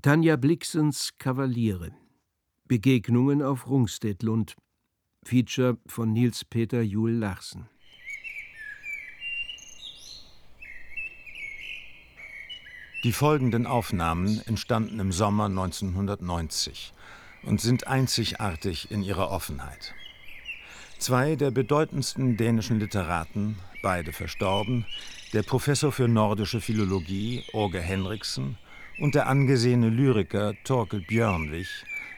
Tanja Blixens Kavaliere. Begegnungen auf Rungstedlund. Feature von Nils Peter Juhl Larsen. Die folgenden Aufnahmen entstanden im Sommer 1990 und sind einzigartig in ihrer Offenheit. Zwei der bedeutendsten dänischen Literaten, beide verstorben, der Professor für nordische Philologie Åge Henriksen und der angesehene Lyriker Torkel Björnwig,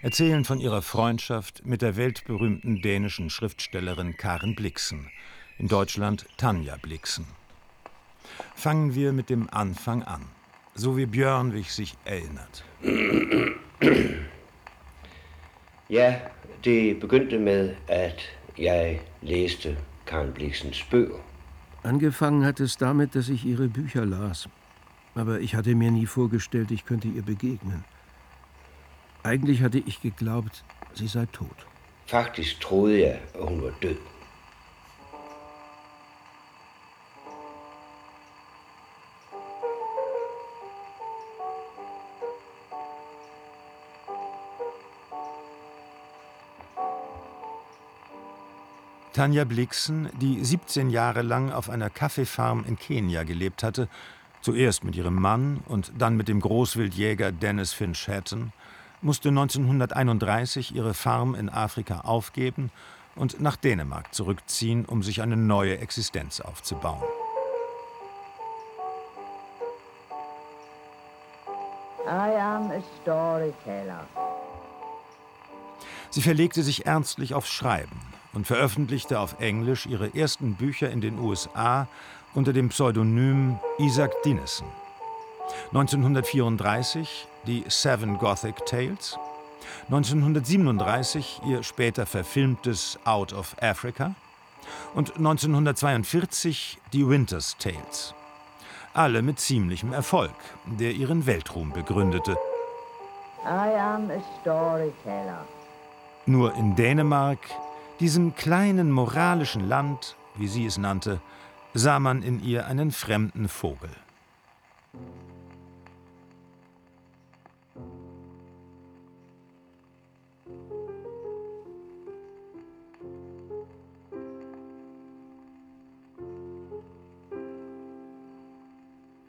erzählen von ihrer Freundschaft mit der weltberühmten dänischen Schriftstellerin Karen Blixen, in Deutschland Tanja Blixen. Fangen wir mit dem Anfang an, so wie Björnwig sich erinnert. Ja, det begyndte med, at jeg læste Karen Blixens bøger. Angefangen hat es damit, dass ich ihre Bücher las. Aber ich hatte mir nie vorgestellt, ich könnte ihr begegnen. Eigentlich hatte ich geglaubt, sie sei tot. Faktisk troede jeg, at hun var død. Tanja Blixen, die 17 Jahre lang auf einer Kaffeefarm in Kenia gelebt hatte, zuerst mit ihrem Mann und dann mit dem Großwildjäger Dennis Finch Hatton, musste 1931 ihre Farm in Afrika aufgeben und nach Dänemark zurückziehen, um sich eine neue Existenz aufzubauen. I am a storyteller. Sie verlegte sich ernstlich aufs Schreiben und veröffentlichte auf Englisch ihre ersten Bücher in den USA unter dem Pseudonym Isaac Dinesen. 1934 die Seven Gothic Tales, 1937 ihr später verfilmtes Out of Africa und 1942 die Winter's Tales. Alle mit ziemlichem Erfolg, der ihren Weltruhm begründete. I am a storyteller. Nur in Dänemark, diesem kleinen moralischen Land, wie sie es nannte, sah man in ihr einen fremden Vogel.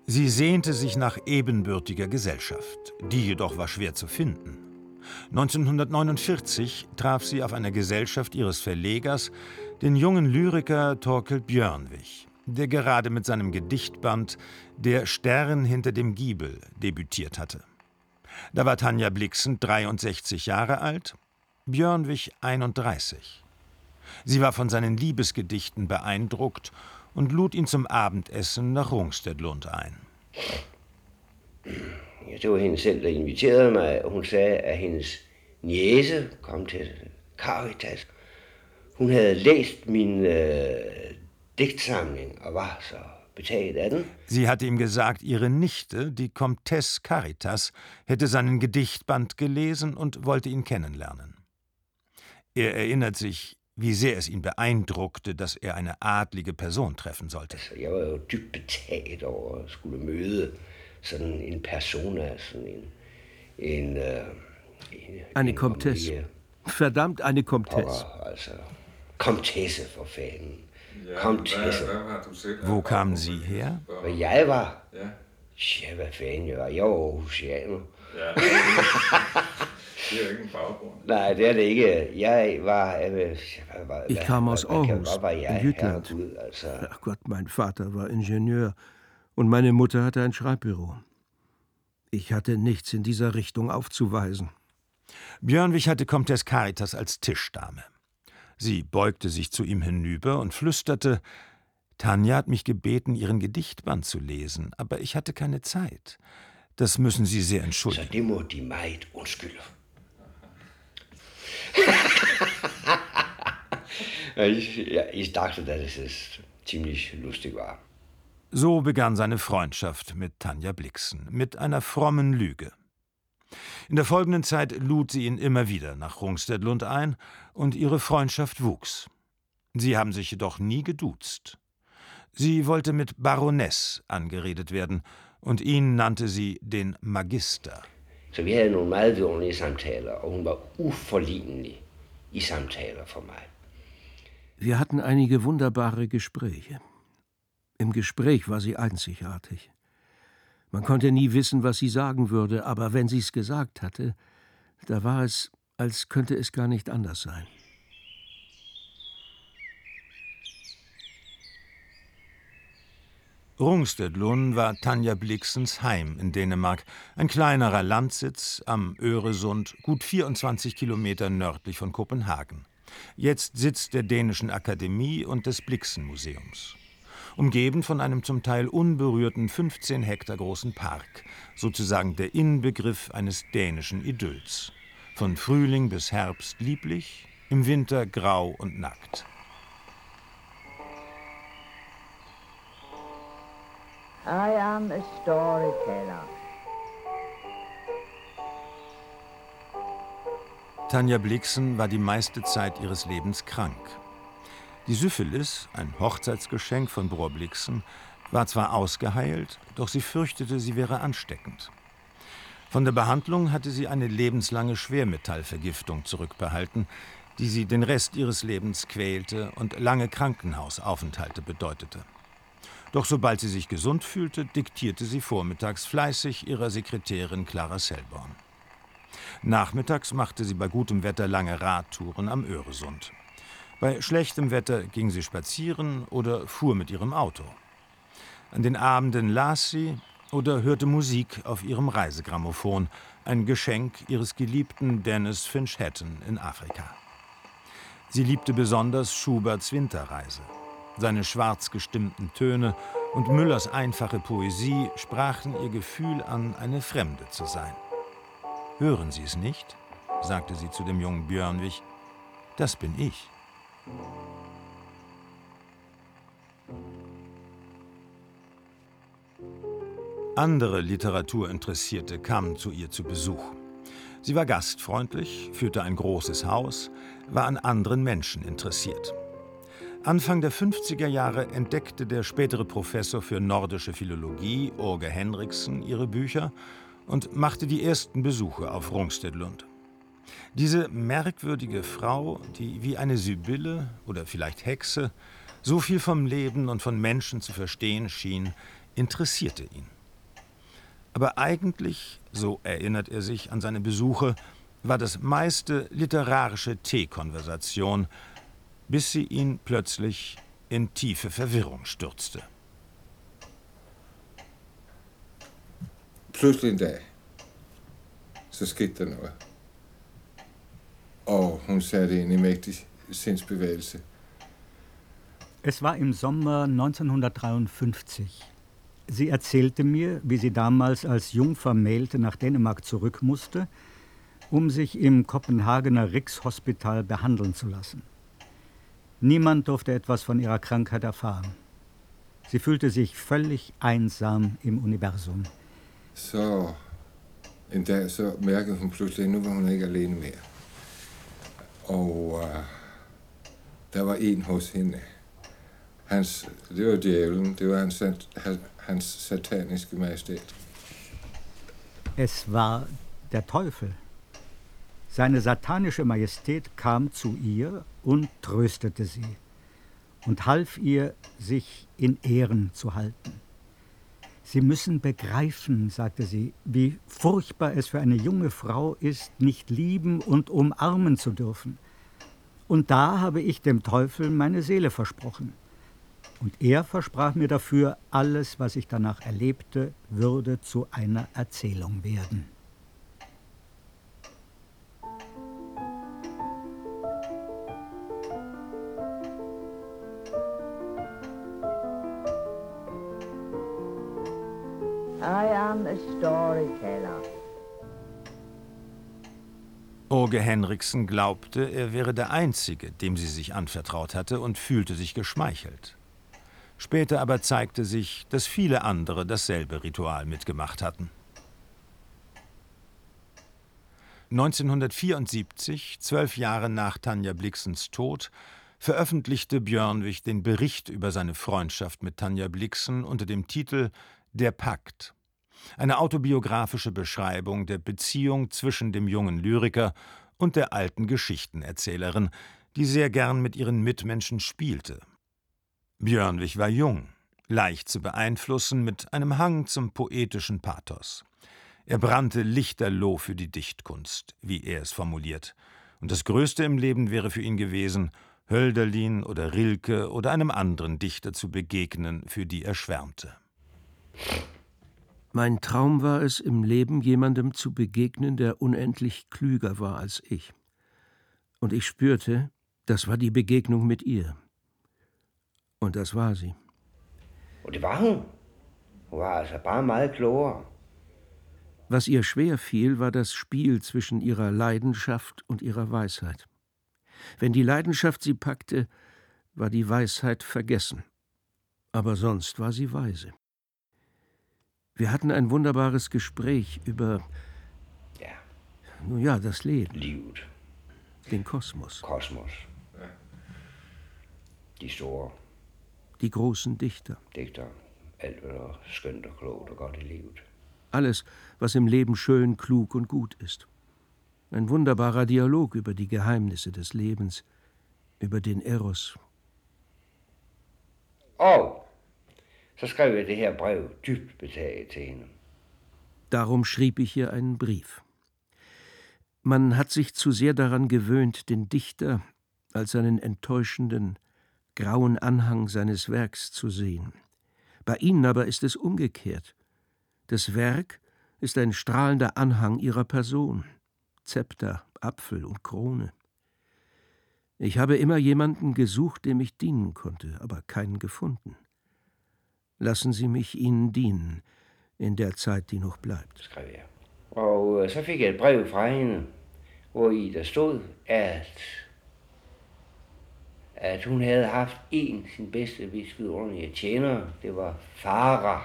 Sie sehnte sich nach ebenbürtiger Gesellschaft, die jedoch war schwer zu finden. 1949 traf sie auf einer Gesellschaft ihres Verlegers, den jungen Lyriker Torkel Björnwig, der gerade mit seinem Gedichtband Der Stern hinter dem Giebel debütiert hatte. Da war Tanja Blixen 63 Jahre alt, Björnwig 31. Sie war von seinen Liebesgedichten beeindruckt und lud ihn zum Abendessen nach Rungstedlund ein. Ja, det var hende selv, der inviterede mig. Hun sagde, at hendes niece kom til Caritas. Hun havde læst øh, af den. Sie hatte ihm gesagt, ihre Nichte, die Comtesse Caritas, hätte seinen Gedichtband gelesen und wollte ihn kennenlernen. Er erinnert sich, wie sehr es ihn beeindruckte, dass er eine adlige Person treffen sollte. Så jeg var jo dybt betaget over at skulle møde sådan en persona, sådan en... en, øh, en Eine Comtesse. Verdammt, eine Comtesse. Pokker, altså. Komtesse for fanden. Komtesse. Wo kamen Sie her? Jeg var? Ja. Ja, hvad fanden jeg var? Jeg var Aarhusianer. Ja. det er jo ikke en baggrund. Nej, det er det ikke. Jeg var... Øh, hvad, hvad, Ich kam aus Aarhus, in Jütland. Altså. Ach Gott, mein Vater war Ingenieur und meine Mutter hatte ein Schreibbüro. Ich hatte nichts in dieser Richtung aufzuweisen. Björnwig hatte Comtesse Caritas als Tischdame. Sie beugte sich zu ihm hinüber und flüsterte: Tanja hat mich gebeten, ihren Gedichtband zu lesen, aber ich hatte keine Zeit. Das müssen Sie sehr entschuldigen. de meget undskylde. Ja, ich, ja, ich dachte, dass es ziemlich lustig war. So begann seine Freundschaft mit Tanja Blixen, mit einer frommen Lüge. In der folgenden Zeit lud sie ihn immer wieder nach Rungstedlund ein und ihre Freundschaft wuchs. Sie haben sich jedoch nie geduzt. Sie wollte mit Baroness angeredet werden und ihn nannte sie den Magister. Så vi havde nogle meget vidunderlige samtaler, og hun var uforlignelig i samtaler for mig. Wir hatten einige wunderbare Gespräche. Im Gespräch war sie einzigartig. Man konnte nie wissen, was sie sagen würde, aber wenn sie es gesagt hatte, da war es, als könnte es gar nicht anders sein. Rungstedlund war Tanja Blixens Heim in Dänemark, ein kleinerer Landsitz am Öresund, gut 24 Kilometer nördlich von Kopenhagen. Jetzt Sitz der Dänischen Akademie und des Blixen-Museums. Umgeben von einem zum Teil unberührten 15 Hektar großen Park, sozusagen der Inbegriff eines dänischen Idylls. Von Frühling bis Herbst lieblich, im Winter grau und nackt. I am a storyteller. Tanja Blixen war die meiste Zeit ihres Lebens krank. Die Syphilis, ein Hochzeitsgeschenk von Bror Blixen, war zwar ausgeheilt, doch sie fürchtete, sie wäre ansteckend. Von der Behandlung hatte sie eine lebenslange Schwermetallvergiftung zurückbehalten, die sie den Rest ihres Lebens quälte und lange Krankenhausaufenthalte bedeutete. Doch sobald sie sich gesund fühlte, diktierte sie vormittags fleißig ihrer Sekretärin Clara Selborn. Nachmittags machte sie bei gutem Wetter lange Radtouren am Öresund. Bei schlechtem Wetter ging sie spazieren oder fuhr mit ihrem Auto. An den Abenden las sie oder hörte Musik auf ihrem Reisegrammophon, ein Geschenk ihres geliebten Dennis Finch Hatton in Afrika. Sie liebte besonders Schuberts Winterreise. Seine schwarz gestimmten Töne und Müllers einfache Poesie sprachen ihr Gefühl an, eine Fremde zu sein. Hören Sie es nicht? sagte sie zu dem jungen Björnwig. Das bin ich. Andere Literaturinteressierte kamen zu ihr zu Besuch. Sie war gastfreundlich, führte ein großes Haus, war an anderen Menschen interessiert. Anfang der 50er Jahre entdeckte der spätere Professor für nordische Philologie, Orge Henriksen, ihre Bücher und machte die ersten Besuche auf Rungstedlund. Diese merkwürdige Frau, die wie eine Sibylle oder vielleicht Hexe so viel vom Leben und von Menschen zu verstehen schien, interessierte ihn. Aber eigentlich, so erinnert er sich an seine Besuche, war das meiste literarische Teekonversation, bis sie ihn plötzlich in tiefe Verwirrung stürzte. Pludselig en dag, så skete. Og hun satte en i mægtig sindsbevægelse. Es war im Sommer 1953. Sie erzählte mir, wie sie damals als Jungvermählte nach Dänemark zurück musste, um sich im Kopenhagener Rikshospital behandeln zu lassen. Niemand durfte etwas von ihrer Krankheit erfahren. Sie fühlte sich völlig einsam im Universum. Så en dag så mærkede hun pludselig, nu var hun ikke alene mere. Og uh, der var en hos hende. Hans, det var djævlen, det var hans, hans sataniske majestæt. Es war der Teufel. Seine satanische Majestät kam zu ihr und tröstete sie und half ihr, sich in Ehren zu halten. Sie müssen begreifen, sagte sie, wie furchtbar es für eine junge Frau ist, nicht lieben und umarmen zu dürfen. Und da habe ich dem Teufel meine Seele versprochen. Und er versprach mir dafür, alles, was ich danach erlebte, würde zu einer Erzählung werden. Storyteller. Orge Henriksen glaubte, er wäre der Einzige, dem sie sich anvertraut hatte und fühlte sich geschmeichelt. Später aber zeigte sich, dass viele andere dasselbe Ritual mitgemacht hatten. 1974, zwölf Jahre nach Tanja Blixens Tod, veröffentlichte Björnwig den Bericht über seine Freundschaft mit Tanja Blixen unter dem Titel Der Pakt. Eine autobiografische Beschreibung der Beziehung zwischen dem jungen Lyriker und der alten Geschichtenerzählerin, die sehr gern mit ihren Mitmenschen spielte. Björnwig war jung, leicht zu beeinflussen, mit einem Hang zum poetischen Pathos. Er brannte lichterloh für die Dichtkunst, wie er es formuliert, und das Größte im Leben wäre für ihn gewesen, Hölderlin oder Rilke oder einem anderen Dichter zu begegnen, für die er schwärmte. Mein Traum war es, im Leben jemandem zu begegnen, der unendlich klüger war als ich. Und ich spürte, das war die Begegnung mit ihr. Und das war sie. Det var hun. Hun var altså bare meget klogere. Was ihr schwer fiel, war das Spiel zwischen ihrer Leidenschaft und ihrer Weisheit. Wenn die Leidenschaft sie packte, war die Weisheit vergessen. Aber sonst war sie weise. Wir hatten ein wunderbares Gespräch über, Ja, nun ja, das Leben, livet. den Kosmos, Kosmos. De store die großen Dichter, digter. Alt, hvad der er skønt og klogt og godt i livet. alles, was im Leben schön, klug und gut ist. Ein wunderbarer Dialog über die Geheimnisse des Lebens, über den Eros. Og så skrev jeg det her brev dybt betaget til hende. Darum schrieb ich ihr einen Brief. Man hat sich zu sehr daran gewöhnt, den Dichter als einen enttäuschenden, grauen Anhang seines Werks zu sehen. Bei Ihnen aber ist es umgekehrt. Das Werk ist ein strahlender Anhang Ihrer Person, Zepter, Apfel und Krone. Ich habe immer jemanden gesucht, dem ich dienen konnte, aber keinen gefunden. Lassen Sie mich Ihnen dienen in der Zeit, die noch bleibt. skrev jeg. Og øh, så fik jeg et brev fra hende, hvor i der stod, at, at hun havde haft en sin bedste vidunderlige tjener. Det var Farah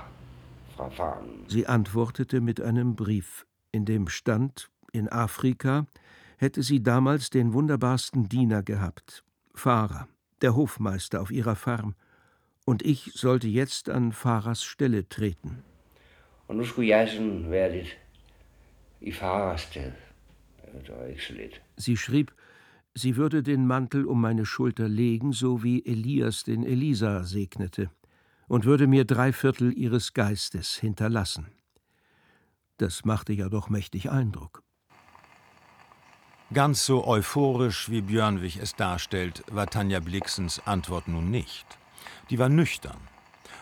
fra farmen. Sie antwortete mit einem Brief, in dem stand, in Afrika hätte sie damals den wunderbarsten Diener gehabt, Farah, der Hofmeister auf ihrer Farm, und ich sollte jetzt an Farahs Stelle treten. Og nu skulle jeg sådan være lidt i Farahs sted. Sie schrieb, sie würde den Mantel um meine Schulter legen, so wie Elias den Elisa segnete, und würde mir drei Viertel ihres Geistes hinterlassen. Das machte ja doch mächtig Eindruck. Ganz so euphorisch, wie Björnwig es darstellt, war Tanja Blixens Antwort nun nicht. Die war nüchtern.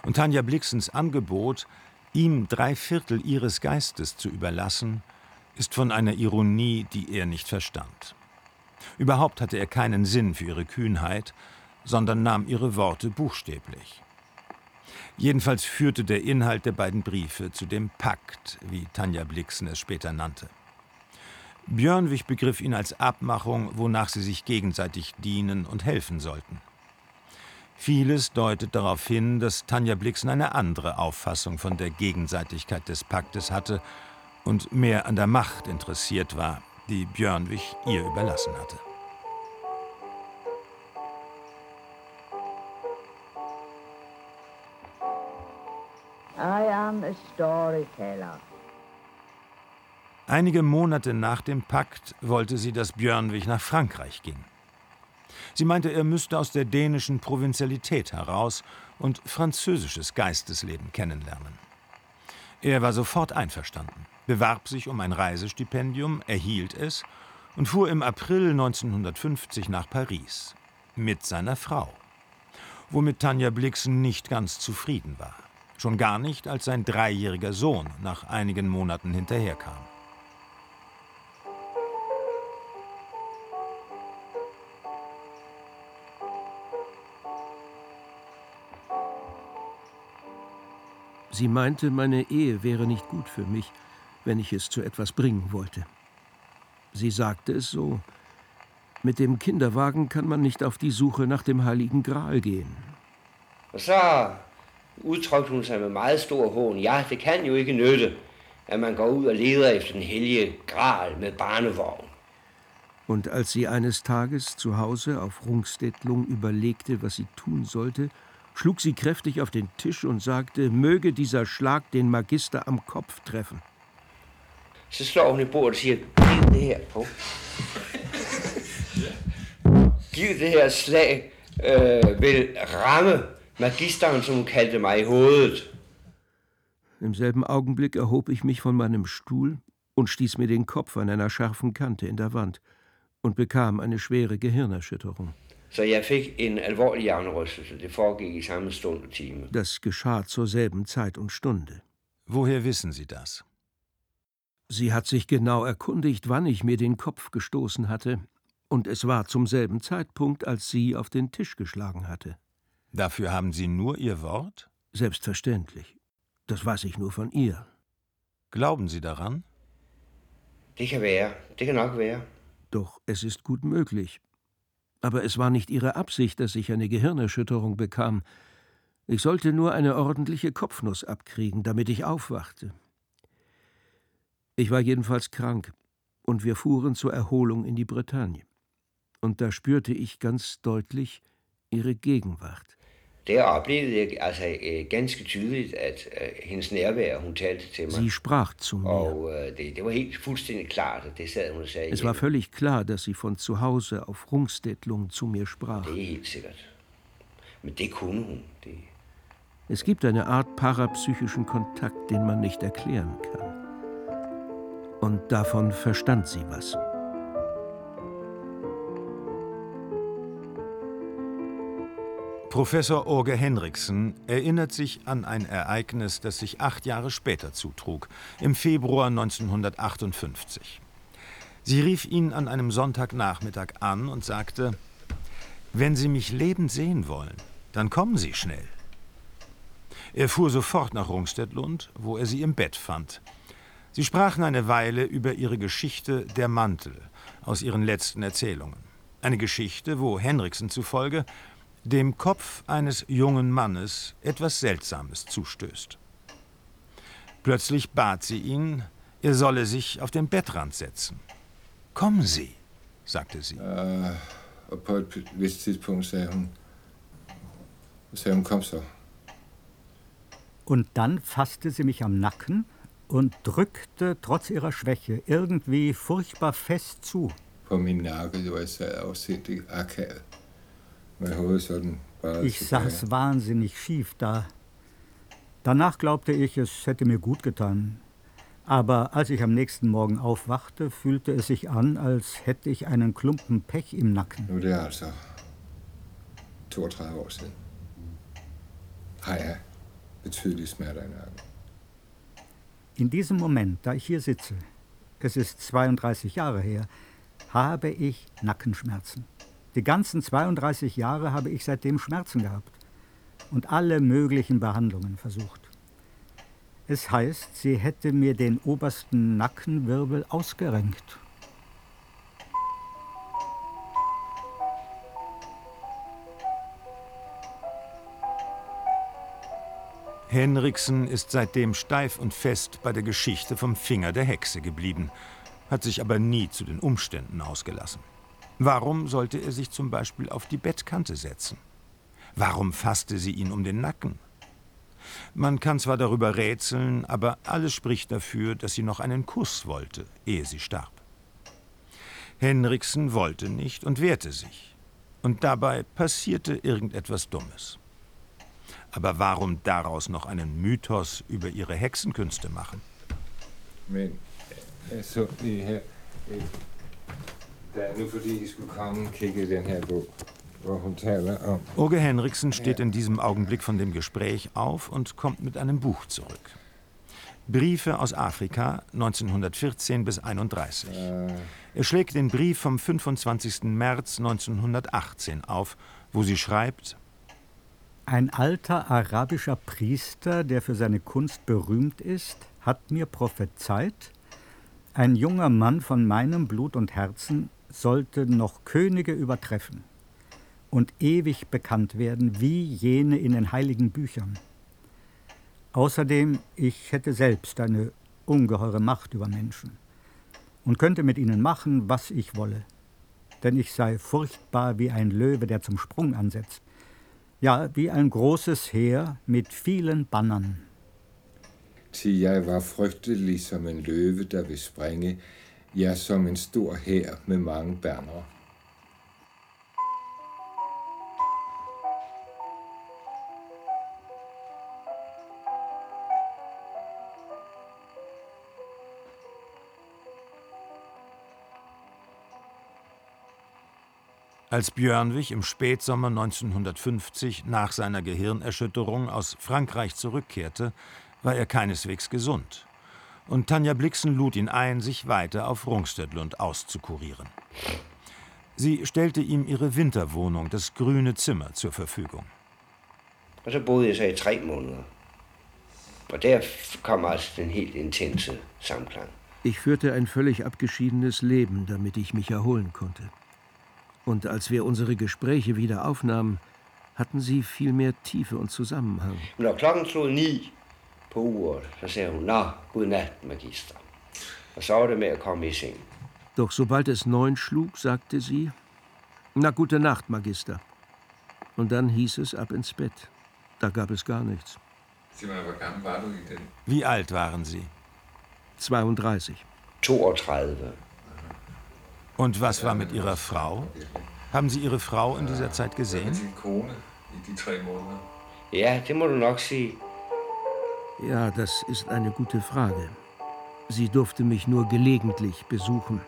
Und Tanja Blixens Angebot, ihm drei Viertel ihres Geistes zu überlassen, ist von einer Ironie, die er nicht verstand. Überhaupt hatte er keinen Sinn für ihre Kühnheit, sondern nahm ihre Worte buchstäblich. Jedenfalls führte der Inhalt der beiden Briefe zu dem Pakt, wie Tanja Blixen es später nannte. Björnwig begriff ihn als Abmachung, wonach sie sich gegenseitig dienen und helfen sollten. Vieles deutet darauf hin, dass Tanja Blixen eine andere Auffassung von der Gegenseitigkeit des Paktes hatte und mehr an der Macht interessiert war, die Björnwig ihr überlassen hatte. I am a storyteller. Einige Monate nach dem Pakt wollte sie, dass Björnwig nach Frankreich ging. Sie meinte, er müsste aus der dänischen Provinzialität heraus und französisches Geistesleben kennenlernen. Er war sofort einverstanden, bewarb sich um ein Reisestipendium, erhielt es und fuhr im April 1950 nach Paris mit seiner Frau, womit Tanja Blixen nicht ganz zufrieden war. Schon gar nicht, als sein dreijähriger Sohn nach einigen Monaten hinterherkam. Sie meinte, meine Ehe wäre nicht gut für mich, wenn ich es zu etwas bringen wollte. Sie sagte es so, mit dem Kinderwagen kann man nicht auf die Suche nach dem heiligen Gral gehen. Så udtrykte hun sig med meget stor hån. Ja, det kan jo ikke nytte, at man går ud og leder efter den hellige gral med barnevogn. Und als sie eines Tages zu Hause auf Rungstedtlung überlegte, was sie tun sollte, schlug sie kräftig auf den Tisch und sagte, möge dieser Schlag den Magister am Kopf treffen. Så slår hun i bordet og siger, giv det her på. Giv det her slag øh, vil ramme magisteren, som hun kaldte mig, i hovedet. Im selben Augenblick erhob ich mich von meinem Stuhl und stieß mir den Kopf an einer scharfen Kante in der Wand und bekam eine schwere Gehirnerschütterung. Så jeg fik en alvorlig hjernerystelse. Det foregik i samme stund og time. Das geschah zur selben Zeit und Stunde. Woher wissen Sie das? Sie hat sich genau erkundigt, wann ich mir den Kopf gestoßen hatte, und es war zum selben Zeitpunkt, als sie auf den Tisch geschlagen hatte. Dafür haben Sie nur Ihr Wort? Selbstverständlich. Das weiß ich nur von ihr. Glauben Sie daran? Det kan være. Det kan nok være. Doch es ist gut möglich. Aber es war nicht ihre Absicht, dass ich eine Gehirnerschütterung bekam. Ich sollte nur eine ordentliche Kopfnuss abkriegen, damit ich aufwachte. Ich war jedenfalls krank, und wir fuhren zur Erholung in die Bretagne. Und da spürte ich ganz deutlich ihre Gegenwart. Der oplevede jeg altså ganske tydeligt, at hendes nærvær, hun talte til mig. Sie sprach zu mir. Es war völlig klar, dass sie von zu Hause auf Rungstettlung zu mir sprach. Det er helt sikkert. Men det kunne hun. Det, Es gibt eine Art parapsychischen Kontakt, den man nicht erklären kann. Und davon verstand sie was. Professor Orge Henriksen erinnert sich an ein Ereignis, das sich acht Jahre später zutrug, im Februar 1958. Sie rief ihn an einem Sonntagnachmittag an und sagte, wenn Sie mich lebend sehen wollen, dann kommen Sie schnell. Er fuhr sofort nach Rungstettlund, wo er sie im Bett fand. Sie sprachen eine Weile über ihre Geschichte Der Mantel aus ihren letzten Erzählungen. Eine Geschichte, wo Henriksen zufolge dem Kopf eines jungen Mannes etwas Seltsames zustößt. Plötzlich bat sie ihn, er solle sich auf den Bettrand setzen. Kommen Sie, sagte sie. Og på et vist tidspunkt sagde hun, sagde hun, kom så. Und dann fasste sie mich am Nacken und drückte trotz ihrer Schwäche irgendwie furchtbar fest zu. På min nakke, hvor jeg sad afsindig akavet. Med hovedet sådan bare Ich saß wahnsinnig schief da. Danach glaubte ich, es hätte mir gut getan. Aber als ich am nächsten Morgen aufwachte, fühlte es sich an, als hätte ich einen Klumpen Pech im Nacken. Nu er altså 32 år siden. Har jeg betydelige smerter i nakken. In diesem Moment, da ich hier sitze, es ist 32 Jahre her, habe ich Nackenschmerzen. Die ganzen 32 Jahre habe ich seitdem Schmerzen gehabt und alle möglichen Behandlungen versucht. Es heißt, sie hätte mir den obersten Nackenwirbel ausgerenkt. Henriksen ist seitdem steif und fest bei der Geschichte vom Finger der Hexe geblieben, hat sich aber nie zu den Umständen ausgelassen. Warum sollte er sich zum Beispiel auf die Bettkante setzen? Warum fasste sie ihn um den Nacken? Man kann zwar darüber rätseln, aber alles spricht dafür, dass sie noch einen Kuss wollte, ehe sie starb. Henriksen wollte nicht und wehrte sich. Und dabei passierte irgendetwas Dummes. Aber warum daraus noch einen Mythos über ihre Hexenkünste machen? Men jeg så øh, da nu fordi I skulle komme kigge den her bog, Oge Henriksen steht in diesem Augenblick von dem Gespräch auf und kommt mit einem Buch zurück. Briefe aus Afrika 1914 bis 31. Er schlägt den Brief vom 25. März 1918 auf, wo sie schreibt, Ein alter arabischer Priester, der für seine Kunst berühmt ist, hat mir prophezeit, ein junger Mann von meinem Blut und Herzen sollte noch Könige übertreffen und ewig bekannt werden wie jene in den heiligen Büchern. Außerdem, ich hätte selbst eine ungeheure Macht über Menschen und könnte mit ihnen machen, was ich wolle. Denn ich sei furchtbar wie ein Löwe, der zum Sprung ansetzt. Ja, wie ein großes Heer mit vielen Bannern. Til jeg var frygtelig som en løve, der vil springe, ja, som en stor hær med mange bannere. Als Björnwig im Spätsommer 1950 nach seiner Gehirnerschütterung aus Frankreich zurückkehrte, war er keineswegs gesund. Und Tanja Blixen lud ihn ein, sich weiter auf Rungstödlund auszukurieren. Sie stellte ihm ihre Winterwohnung, das grüne Zimmer, zur Verfügung. Så boede jeg så i tre måneder. Og der kom altså den helt intense samklang. Ich führte ein völlig abgeschiedenes Leben, damit ich mich erholen konnte. Und als wir unsere Gespräche wieder aufnahmen, hatten sie viel mehr Tiefe und Zusammenhang. Når klokken slog ni på uret, så sagde hun, Nå, godnat, magister. Og så var det med at komme i seng. Doch sobald es neun schlug, sagte sie, Na gute Nacht, Magister. Und dann hieß es ab ins Bett. Da gab es gar nichts. Wie alt waren Sie? 32. 32. Und was war mit Ihrer Frau? Haben Sie Ihre Frau in dieser Zeit gesehen? Ja, det må du nok sige. Ja, das ist eine gute Frage. Sie durfte mich nur gelegentlich besuchen,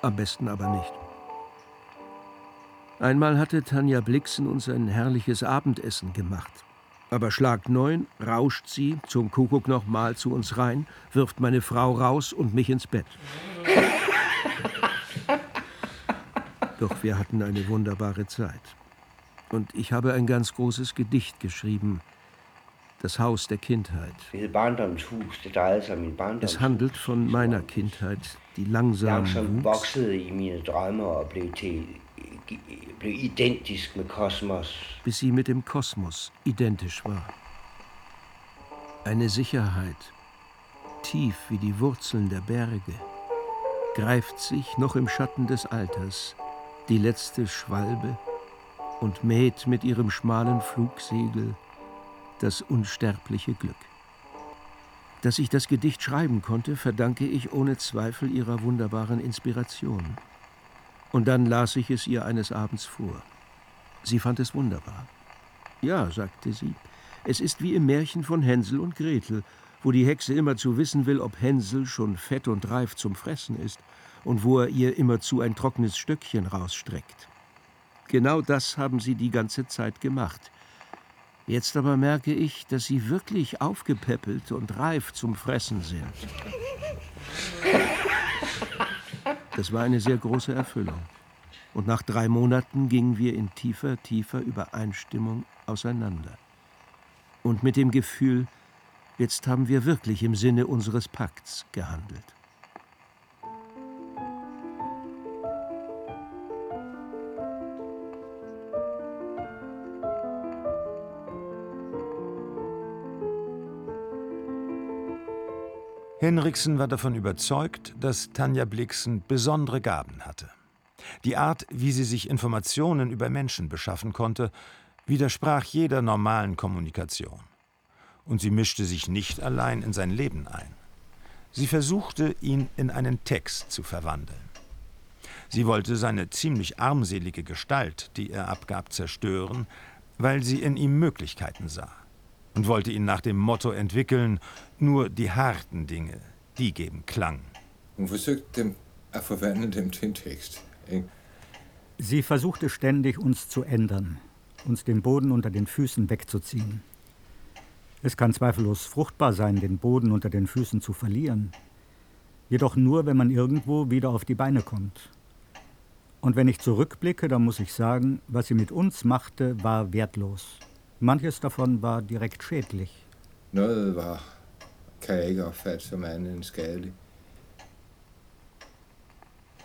am besten aber nicht. Einmal hatte Tanja Blixen uns ein herrliches Abendessen gemacht. Aber Schlag neun rauscht sie zum Kuckuck nochmal zu uns rein, wirft meine Frau raus und mich ins Bett. Doch wir hatten eine wunderbare Zeit. Und ich habe ein ganz großes Gedicht geschrieben, Das Haus der Kindheit. Es handelt von meiner Kindheit, die langsam wuchs, bis sie mit dem Kosmos identisch war. Eine Sicherheit, tief wie die Wurzeln der Berge, greift sich noch im Schatten des Alters die letzte Schwalbe und mäht mit ihrem schmalen Flugsegel das unsterbliche Glück. Dass ich das Gedicht schreiben konnte, verdanke ich ohne Zweifel ihrer wunderbaren Inspiration. Und dann las ich es ihr eines Abends vor. Sie fand es wunderbar. Ja, sagte sie, es ist wie im Märchen von Hänsel und Gretel, wo die Hexe immerzu wissen will, ob Hänsel schon fett und reif zum Fressen ist und wo er ihr immerzu ein trockenes Stöckchen rausstreckt. Genau das haben sie die ganze Zeit gemacht. Jetzt aber merke ich, dass sie wirklich aufgepäppelt und reif zum Fressen sind. Das war eine sehr große Erfüllung. Und nach drei Monaten gingen wir in tiefer, tiefer Übereinstimmung auseinander. Und mit dem Gefühl, jetzt haben wir wirklich im Sinne unseres Pakts gehandelt. Henriksen war davon überzeugt, dass Tanja Blixen besondere Gaben hatte. Die Art, wie sie sich Informationen über Menschen beschaffen konnte, widersprach jeder normalen Kommunikation. Und sie mischte sich nicht allein in sein Leben ein. Sie versuchte, ihn in einen Text zu verwandeln. Sie wollte seine ziemlich armselige Gestalt, die er abgab, zerstören, weil sie in ihm Möglichkeiten sah und wollte ihn nach dem Motto entwickeln, nur die harten Dinge, die geben Klang. Ikke? Sie versuchte ständig, uns zu ändern, uns den Boden unter den Füßen wegzuziehen. Es kann zweifellos fruchtbar sein, den Boden unter den Füßen zu verlieren. Jedoch nur, wenn man irgendwo wieder auf die Beine kommt. Und wenn ich zurückblicke, dann muss ich sagen, was sie mit uns machte, war wertlos. Manches davon war direkt schädlich. Noget var, kan jeg ikke opfatte som andet end skadeligt.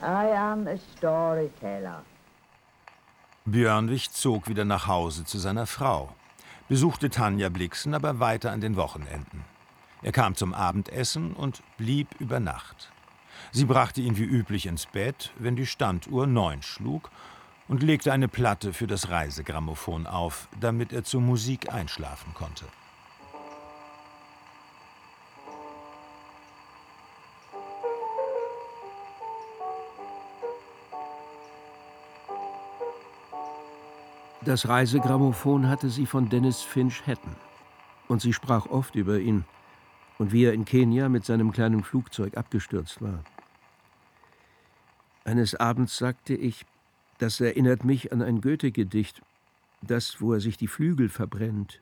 I am a storyteller. Björnwig zog wieder nach Hause zu seiner Frau, besuchte Tanja Blixen aber weiter an den Wochenenden. Er kam zum Abendessen und blieb über Nacht. Sie brachte ihn wie üblich ins Bett, wenn die Standuhr neun schlug, und legte eine Platte für das Reisegrammophon auf, damit er zur Musik einschlafen konnte. Das Reisegrammophon hatte sie von Dennis Finch Hatton. Und sie sprach oft über ihn und wie er in Kenia mit seinem kleinen Flugzeug abgestürzt war. Eines Abends sagte ich, das erinnert mich an ein Goethe-Gedicht, das, wo er sich die Flügel verbrennt.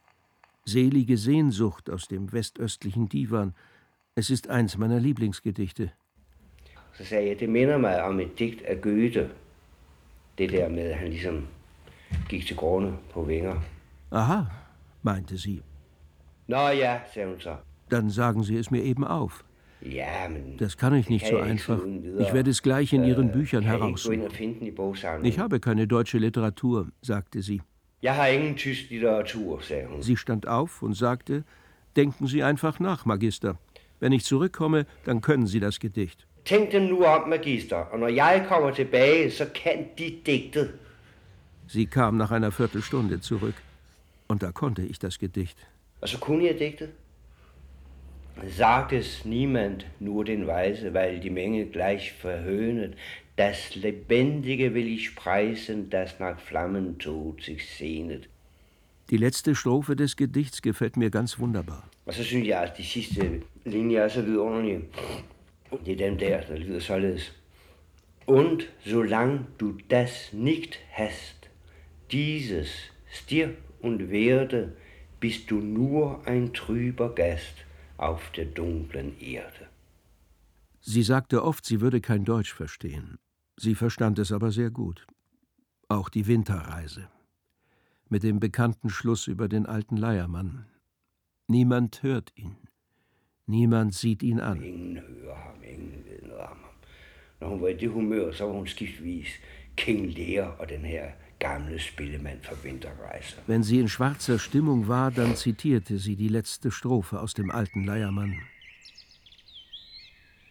Selige Sehnsucht aus dem westöstlichen Divan. Es ist eins meiner Lieblingsgedichte. Så jeg, det minder mig om et digt af Goethe. Det der med, at han ligesom gik til grunde på vinger. Aha, meinte sie. Nå ja, sagde hun så. Dann sagen Sie es mir eben auf. Das kann ich nicht so einfach. Ich werde es gleich in Ihren Büchern kan jeg ikke gå ind heraussuchen. og finde den i bogsamlingen. Ich habe keine deutsche Literatur, sagte sie. Sie stand auf und sagte, denken Sie einfach nach, Magister. Wenn ich zurückkomme, dann können Sie das Gedicht. Tænk dem nu om, magister, og når jeg kommer tilbage, så kan de digtet. Sie kam nach einer Viertelstunde zurück. Und da konnte ich das Gedicht. Så kunne jeg digtet. Sagt es niemand nur den Weise, weil die Menge gleich verhöhnet. Das Lebendige will ich preisen, das nach Flammentod sich sehnet. Die letzte Strophe des Gedichts gefällt mir ganz wunderbar. Og så synes jeg, at de sidste linjer er så vidunderlige. Det er dem der, der lyder således. Und solang du das nicht hast, dieses stirb und werde, bist du nur ein trüber Gast auf der dunklen Erde. Sie sagte oft, sie würde kein Deutsch verstehen. Sie verstand es aber sehr gut. Auch die Winterreise. Mit dem bekannten Schluss über den alten Leiermann. Niemand hört ihn. Niemand sieht ihn an. Ingen hører ham, ingen ved noget om ham. Når hun var i det humør, så var hun skiftvis King Lear og den her gamle spillemand fra Vinterrejser. Wenn sie in schwarzer Stimmung war, dann zitierte sie die letzte Strophe aus dem alten Leiermann.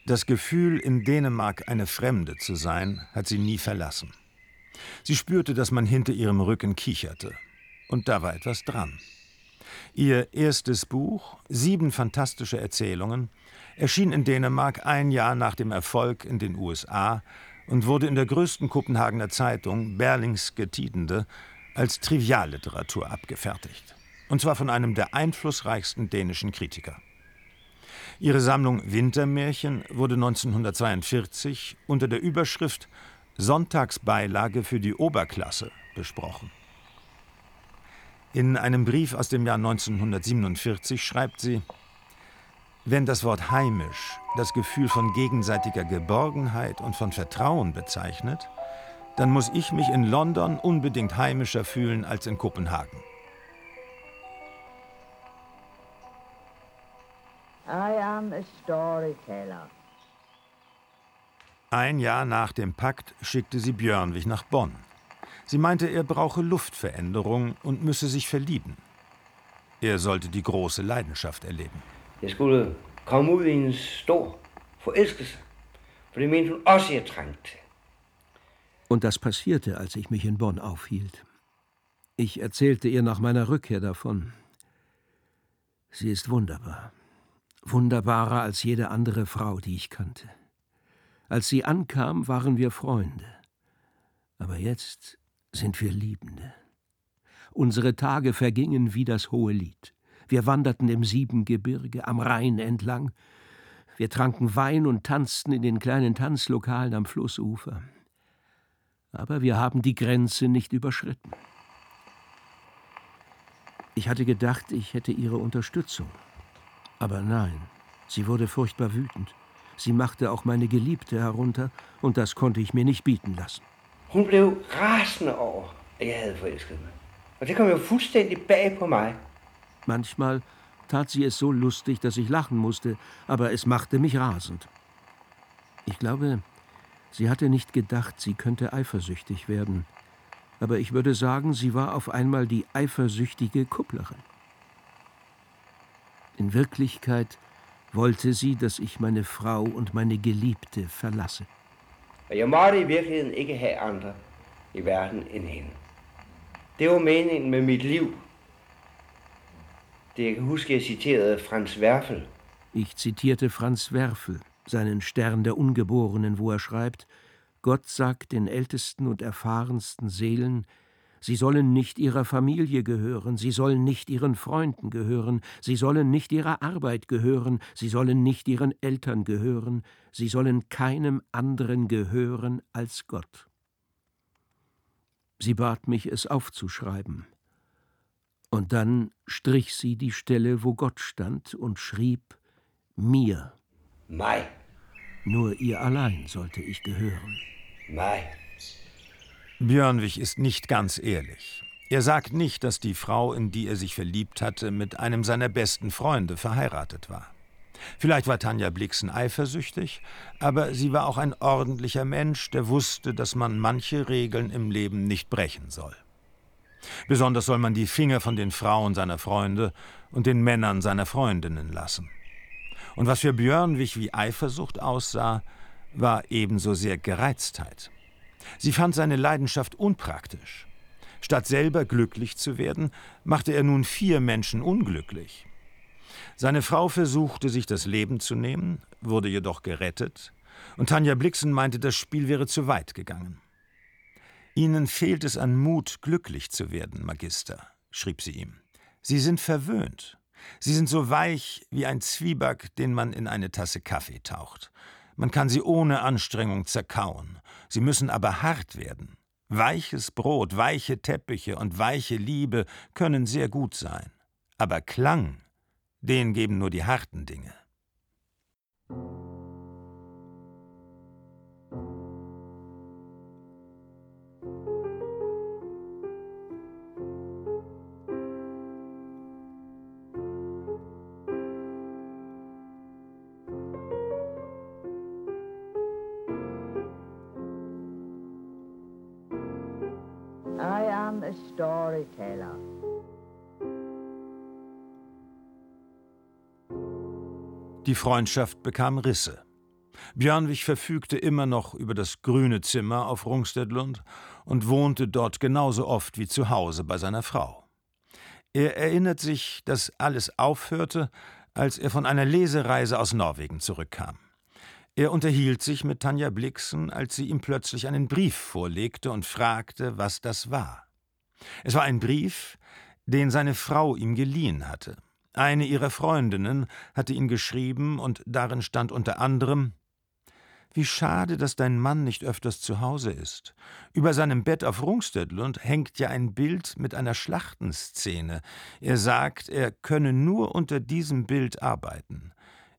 Das Gefühl, in Dänemark eine Fremde zu sein, hat sie nie verlassen. Sie spürte, dass man hinter ihrem Rücken kicherte. Und da war etwas dran. Ihr erstes Buch, Sieben fantastische Erzählungen, erschien in Dänemark ein Jahr nach dem Erfolg in den USA und wurde in der größten Kopenhagener Zeitung, Berlingske Tidende, als Trivialliteratur abgefertigt. Und zwar von einem der einflussreichsten dänischen Kritiker. Ihre Sammlung Wintermärchen wurde 1942 unter der Überschrift Sonntagsbeilage für die Oberklasse besprochen. In einem Brief aus dem Jahr 1947 schreibt sie, wenn das Wort heimisch das Gefühl von gegenseitiger Geborgenheit und von Vertrauen bezeichnet, dann muss ich mich in London unbedingt heimischer fühlen als in Kopenhagen. I am a storyteller. Ein Jahr nach dem Pakt schickte sie Björnwig nach Bonn. Sie meinte, er brauche Luftveränderung und müsse sich verlieben. Er sollte die große Leidenschaft erleben. Jeg skulle komme ud i en stor forelskelse, for det mente hun også, jeg trængte. Und das passierte, als ich mich in Bonn aufhielt. Ich erzählte ihr nach meiner Rückkehr davon. Sie ist wunderbar. Wunderbarer als jede andere Frau, die ich kannte. Als sie ankam, waren wir Freunde. Aber jetzt sind wir Liebende. Unsere Tage vergingen wie das hohe Lied. Wir wanderten im Siebengebirge, am Rhein entlang. Wir tranken Wein und tanzten in den kleinen Tanzlokalen am Flussufer. Aber wir haben die Grenze nicht überschritten. Ich hatte gedacht, ich hätte ihre Unterstützung. Aber nein, sie wurde furchtbar wütend. Sie machte auch meine Geliebte herunter, und das konnte ich mir nicht bieten lassen. Hun blev rasende over, at jeg havde forelsket mig. Og det kom jo fuldstændig bag på mig. Manchmal tat sie es so lustig, dass ich lachen musste, aber es machte mich rasend. Ich glaube, sie hatte nicht gedacht, sie könnte eifersüchtig werden. Aber ich würde sagen, sie war auf einmal die eifersüchtige Kupplerin. In Wirklichkeit wollte sie, dass ich meine Frau und meine Geliebte verlasse. Jeg måtte i virkeligheden ikke have andre. i verden end hende. Det var meningen med mit liv. Det huske, jeg Franz Werfel. Ich zitierte Franz Werfel, seinen Stern der Ungeborenen, wo er schreibt, Gott sagt den ältesten und erfahrensten Seelen, sie sollen nicht ihrer Familie gehören, sie sollen nicht ihren Freunden gehören, sie sollen nicht ihrer Arbeit gehören, sie sollen nicht ihren Eltern gehören, sie sollen keinem anderen gehören als Gott. Sie bat mich, es aufzuschreiben. Und dann strich sie die Stelle, wo Gott stand, und schrieb mir. Mig. Nur ihr allein sollte ich gehören. Mig. Björnwig ist nicht ganz ehrlich. Er sagt nicht, dass die Frau, in die er sich verliebt hatte, mit einem seiner besten Freunde verheiratet war. Vielleicht war Tanja Blixen eifersüchtig, aber sie war auch ein ordentlicher Mensch, der wusste, dass man manche Regeln im Leben nicht brechen soll. Besonders soll man die Finger von den Frauen seiner Freunde und den Männern seiner Freundinnen lassen. Und was für Björnwig wie Eifersucht aussah, war ebenso sehr Gereiztheit. Sie fand seine Leidenschaft unpraktisch. Statt selber glücklich zu werden, machte er nun vier Menschen unglücklich. Seine Frau versuchte, sich das Leben zu nehmen, wurde jedoch gerettet, und Tanja Blixen meinte, das Spiel wäre zu weit gegangen. Ihnen fehlt es an Mut, glücklich zu werden, Magister, schrieb sie ihm. Sie sind verwöhnt. Sie sind so weich wie ein Zwieback, den man in eine Tasse Kaffee taucht. Man kann sie ohne Anstrengung zerkauen. Sie müssen aber hart werden. Weiches Brot, weiche Teppiche und weiche Liebe können sehr gut sein. Aber Klang den geben nur die harten Dinge. Die Freundschaft bekam Risse. Björnwig verfügte immer noch über das grüne Zimmer auf Rungstedlund und wohnte dort genauso oft wie zu Hause bei seiner Frau. Er erinnert sich, dass alles aufhörte, als er von einer Lesereise aus Norwegen zurückkam. Er unterhielt sich mit Tanja Blixen, als sie ihm plötzlich einen Brief vorlegte und fragte, was das war. Es war ein Brief, den seine Frau ihm geliehen hatte. Eine ihrer Freundinnen hatte ihn geschrieben und darin stand unter anderem Wie schade, dass dein Mann nicht öfters zu Hause ist. Über seinem Bett auf Rungstedlund hängt ja ein Bild mit einer Schlachtenszene. Er sagt, er könne nur unter diesem Bild arbeiten.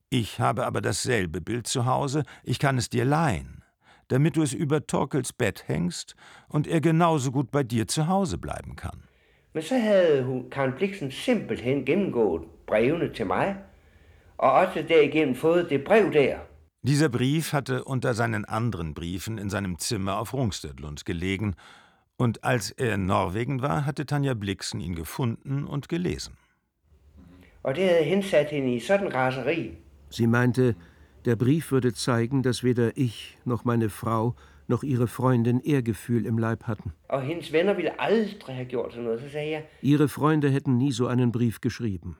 Ich habe aber dasselbe Bild zu Hause, ich kann es dir leihen, damit du es über Torkels Bett hängst und er genauso gut bei dir zu Hause bleiben kann. Men så havde hun, Karen Bliksen simpelthen gennemgået brevene til mig, og også derigennem fået det brev der. Dieser Brief hatte unter seinen anderen Briefen in seinem Zimmer auf Rungstedlund gelegen, und als er in Norwegen war, hatte Tanja Blixen ihn gefunden und gelesen. Og det havde hensat hende i sådan raseri. Sie meinte, der Brief würde zeigen, dass weder ich noch meine Frau noch ihre Freundin Ehrgefühl im Leib hatten. Og hendes venner ville aldrig have gjort sådan noget. Så sagde jeg, Ihre Freunde hätten nie so einen Brief geschrieben.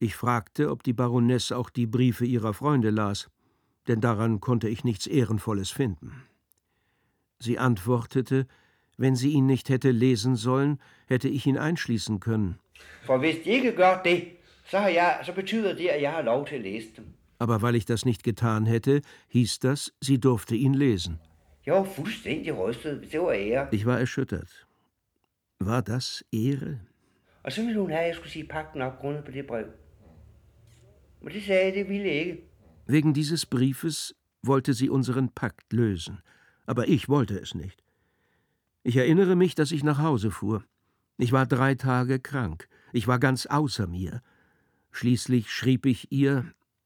Ich fragte, ob die Baronesse auch die Briefe ihrer Freunde las, denn daran konnte ich nichts Ehrenvolles finden. Sie antwortete, wenn sie ihn nicht hätte lesen sollen, hätte ich ihn einschließen können. for hvis de ikke gør det, så, har jeg, så betyder det, at jeg har lov til at læse dem. Aber weil ich das nicht getan hätte, hieß das, sie durfte ihn lesen. Var fuldstændig rystet. Det var ære. Ich war erschüttert. War das Ehre? Og så ville hun have, at jeg skulle sige pakken op grundet på det brev. Men det sagde jeg, det ville jeg ikke. Wegen dieses Briefes wollte sie unseren Pakt lösen, aber ich wollte es nicht. Ich erinnere mich, dass ich nach Hause fuhr. Ich war drei Tage krank, ich war ganz außer mir. Schließlich schrieb ich ihr,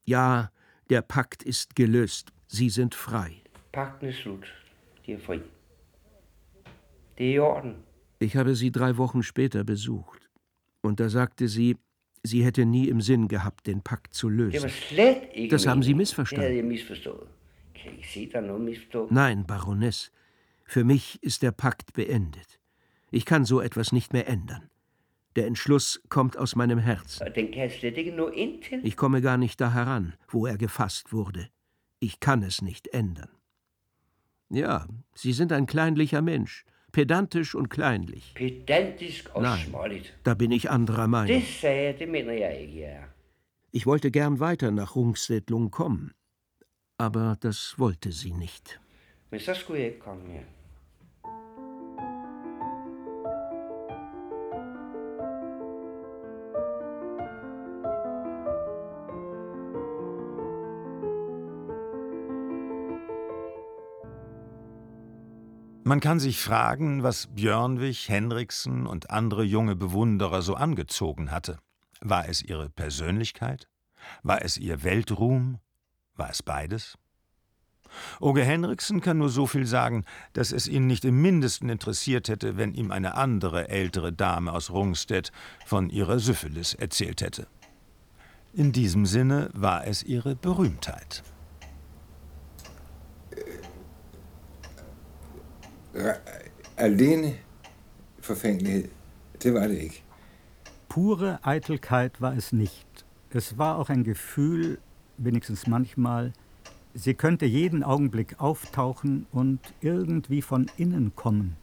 ja, der Pakt ist gelöst, Sie sind frei. Pakken er slut. De er fri. Det er i orden. Ich habe sie drei Wochen später besucht, und da sagte sie, sie hätte nie im Sinn gehabt, den Pakt zu lösen. Das haben Sie er misforstået? Nein, Baroness, Für mich ist der Pakt beendet. Ich kann so etwas nicht mehr ändern. Der Entschluss kommt aus meinem Herzen. Ich komme gar nicht da heran, wo er gefasst wurde. Ich kann es nicht ändern. Ja, Sie sind ein kleinlicher Mensch, pedantisch und kleinlich. Nein, da bin ich anderer Meinung. Ich wollte gern weiter nach Rungstedlung kommen, aber das wollte sie nicht. Men så skulle jeg ikke komme mere. Man kann sich fragen, was Björnwig, Henriksen und andere junge Bewunderer so angezogen hatte. War es ihre Persönlichkeit? War es ihr Weltruhm? War es beides? Oge Henriksen kann nur so viel sagen, dass es ihn nicht im mindesten interessiert hätte, wenn ihm eine andere ältere Dame aus Rungstedt von ihrer Syphilis erzählt hätte. In diesem Sinne war es ihre Berühmtheit. Alene forfængelighed, det var det ikke. Pure Eitelkeit war es nicht. Es war auch ein Gefühl, wenigstens manchmal, sie könnte jeden Augenblick auftauchen und irgendwie von innen kommen.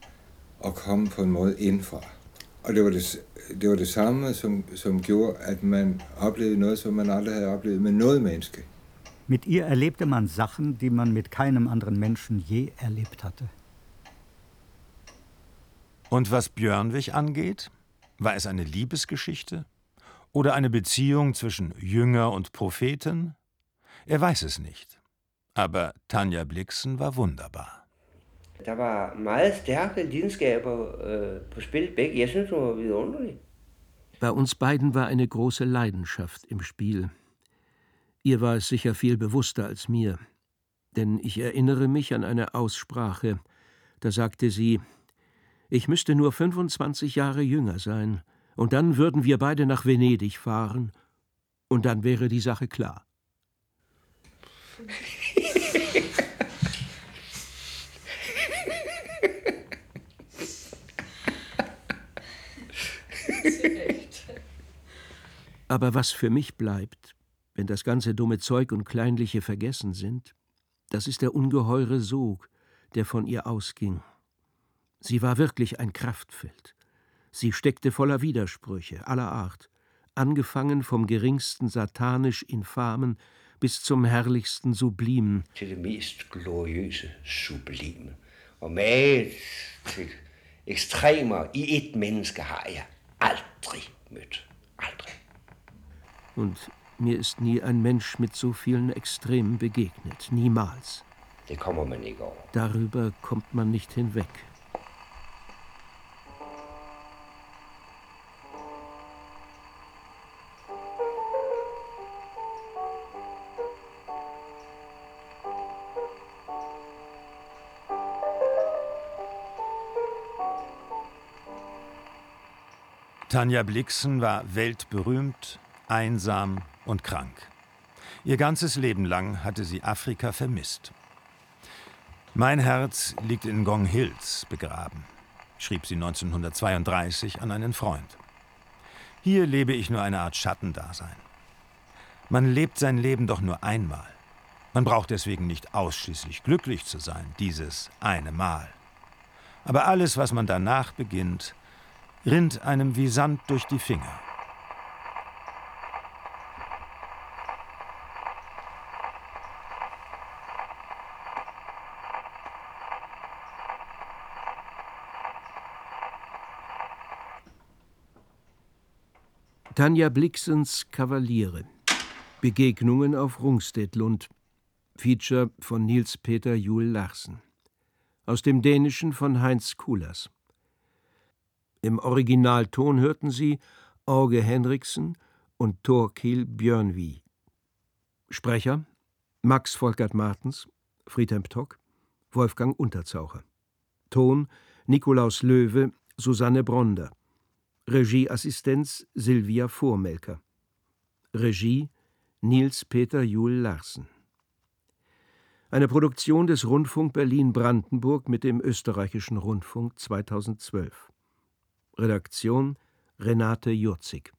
Og komme på en måde indfra. Og det var det, det, var det samme, som, som gjorde, at man oplevede noget, som man aldrig havde oplevet med noget menneske. Mit ihr erlebte man Sachen, die man mit keinem anderen Menschen je erlebt hatte. Und was Björnwig angeht, war es eine Liebesgeschichte oder eine Beziehung zwischen Jünger und Propheten? Er weiß es nicht. Aber Tanja Blixen war wunderbar. Der var meget stærke lidenskaber øh, på spil begge. Jeg synes, hun var vidunderlig. Bei uns beiden war eine große Leidenschaft im Spiel. Ihr war es sicher viel bewusster als mir, denn ich erinnere mich an eine Aussprache, da sagte sie, ich müsste nur 25 Jahre jünger sein, und dann würden wir beide nach Venedig fahren, und dann wäre die Sache klar. Aber was für mich bleibt, wenn das ganze dumme Zeug und Kleinliche vergessen sind, das ist der ungeheure Sog, der von ihr ausging. Sie war wirklich ein Kraftfeld. Sie steckte voller Widersprüche aller Art, angefangen vom geringsten satanisch infamen bis zum herrlichsten sublimen. Til det mest gloriøse, sublime. Og mage til ekstremer i et menneske har jeg aldrig mødt. Aldrig. Und mir ist nie ein Mensch mit so vielen Extremen begegnet, niemals. Det kommer man ikke over. Darüber kommt man nicht hinweg. Tanja Blixen war weltberühmt, einsam und krank. Ihr ganzes Leben lang hatte sie Afrika vermisst. Mein Herz liegt in Gong Hills begraben, schrieb sie 1932 an einen Freund. Hier lebe ich nur eine Art Schattendasein. Man lebt sein Leben doch nur einmal. Man braucht deswegen nicht ausschließlich glücklich zu sein, dieses eine Mal. Aber alles, was man danach beginnt, rinnt einem wie Sand durch die Finger. Tanja Blixens Kavaliere. Begegnungen auf Rungstedlund. Feature von Nils Peter Juhl Larsen. Aus dem Dänischen von Heinz Kulas. Im Originalton hörten Sie Auge Henriksen und Thorkiel Björnwie. Sprecher Max Volkert Martens, Friedhelm Tock, Wolfgang Unterzaucher. Ton Nikolaus Löwe, Susanne Bronder. Regieassistenz Silvia Vormelker. Regie Nils Peter Juhl Larsen. Eine Produktion des Rundfunk Berlin-Brandenburg mit dem Österreichischen Rundfunk 2012. Redaktion Renate Jurzig